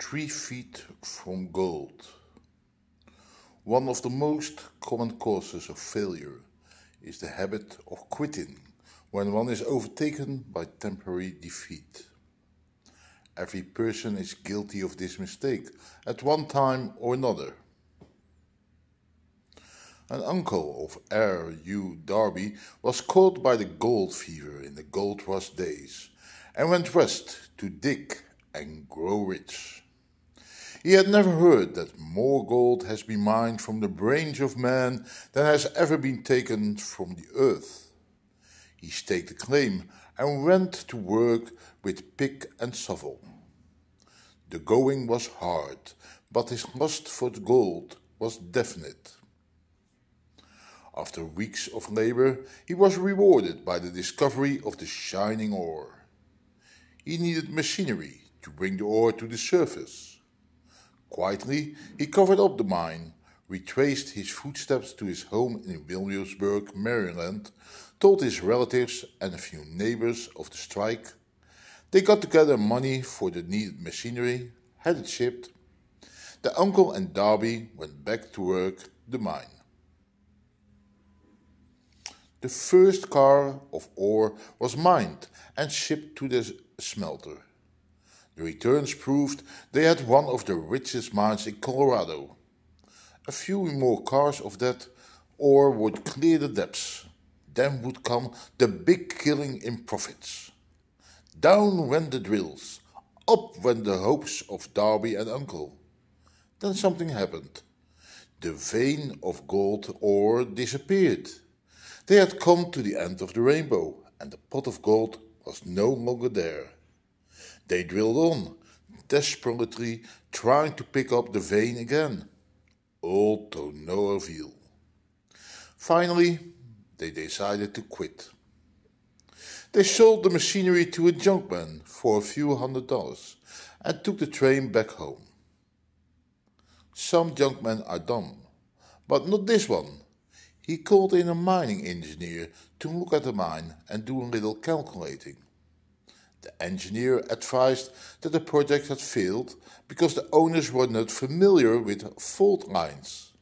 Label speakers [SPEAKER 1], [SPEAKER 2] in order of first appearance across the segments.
[SPEAKER 1] Three feet from gold. One of the most common causes of failure is the habit of quitting when one is overtaken by temporary defeat. Every person is guilty of this mistake at one time or another. An uncle of R. U. Darby was caught by the gold fever in the gold rush days and went west to dig and grow rich. He had never heard that more gold has been mined from the brains of man than has ever been taken from the earth. He staked a claim and went to work with pick and shovel. The going was hard, but his lust for gold was definite. After weeks of labor, he was rewarded by the discovery of the shining ore. He needed machinery to bring the ore to the surface. Quietly, he covered up the mine, retraced his footsteps to his home in Williamsburg, Maryland, told his relatives and a few neighbors of the strike. They got together money for the needed machinery, had it shipped. The uncle and Darby went back to work the mine. The first car of ore was mined and shipped to the smelter. The returns proved they had one of the richest mines in Colorado. A few more cars of that ore would clear the depths. Then would come the big killing in profits. Down went the drills, up went the hopes of Darby and Uncle. Then something happened. The vein of gold ore disappeared. They had come to the end of the rainbow, and the pot of gold was no longer there. They drilled on, desperately trying to pick up the vein again, all to no avail. Finally, they decided to quit. They sold the machinery to a junkman for a few hundred dollars and took the train back home. Some junkmen are dumb, but not this one. He called in a mining engineer to look at the mine and do a little calculating. The engineer advised that the project had failed because the owners were not familiar with fault lines.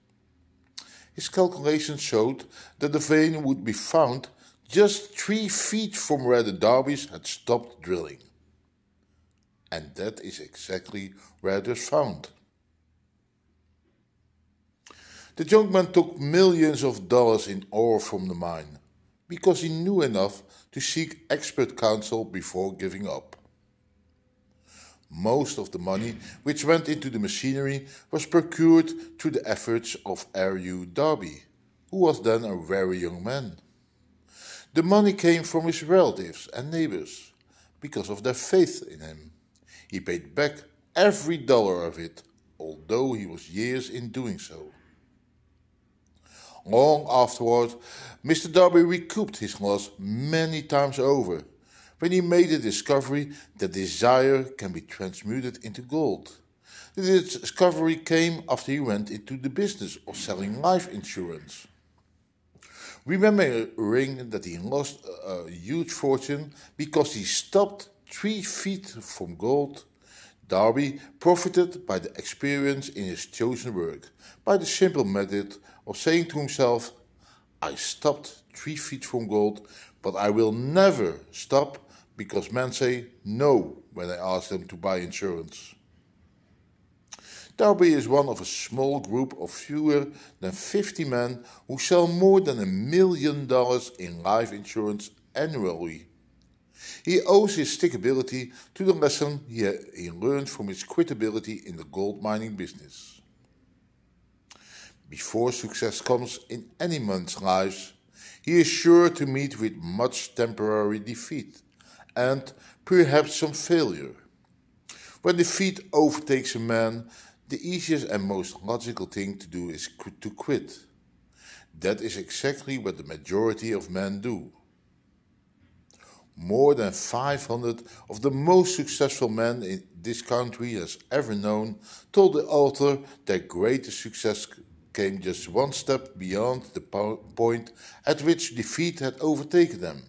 [SPEAKER 1] His calculations showed that the vein would be found just three feet from where the Darbys had stopped drilling. And that is exactly where it was found. The junkman took millions of dollars in ore from the mine because he knew enough to seek expert counsel before giving up. Most of the money which went into the machinery was procured through the efforts of R.U. Darby, who was then a very young man. The money came from his relatives and neighbors because of their faith in him. He paid back every dollar of it, although he was years in doing so. Long afterward, Mr. Darby recouped his loss many times over when he made the discovery that desire can be transmuted into gold. The discovery came after he went into the business of selling life insurance. Remembering that he lost a huge fortune because he stopped three feet from gold, Darby profited by the experience in his chosen work, by the simple method of saying to himself, I stopped three feet from gold, but I will never stop because men say no when I ask them to buy insurance. Darby is one of a small group of fewer than 50 men who sell more than a million dollars in life insurance annually. He owes his stickability to the lesson he, he learned from his quitability in the gold mining business. Before success comes in any man's lives, he is sure to meet with much temporary defeat and perhaps some failure. When defeat overtakes a man, the easiest and most logical thing to do is to quit. That is exactly what the majority of men do. More than 500 of the most successful men in this country has ever known told the author their greatest success came just one step beyond the point at which defeat had overtaken them.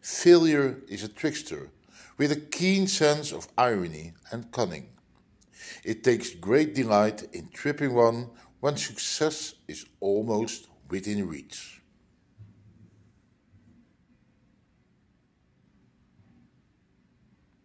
[SPEAKER 1] Failure is a trickster, with a keen sense of irony and cunning. It takes great delight in tripping one when success is almost within reach.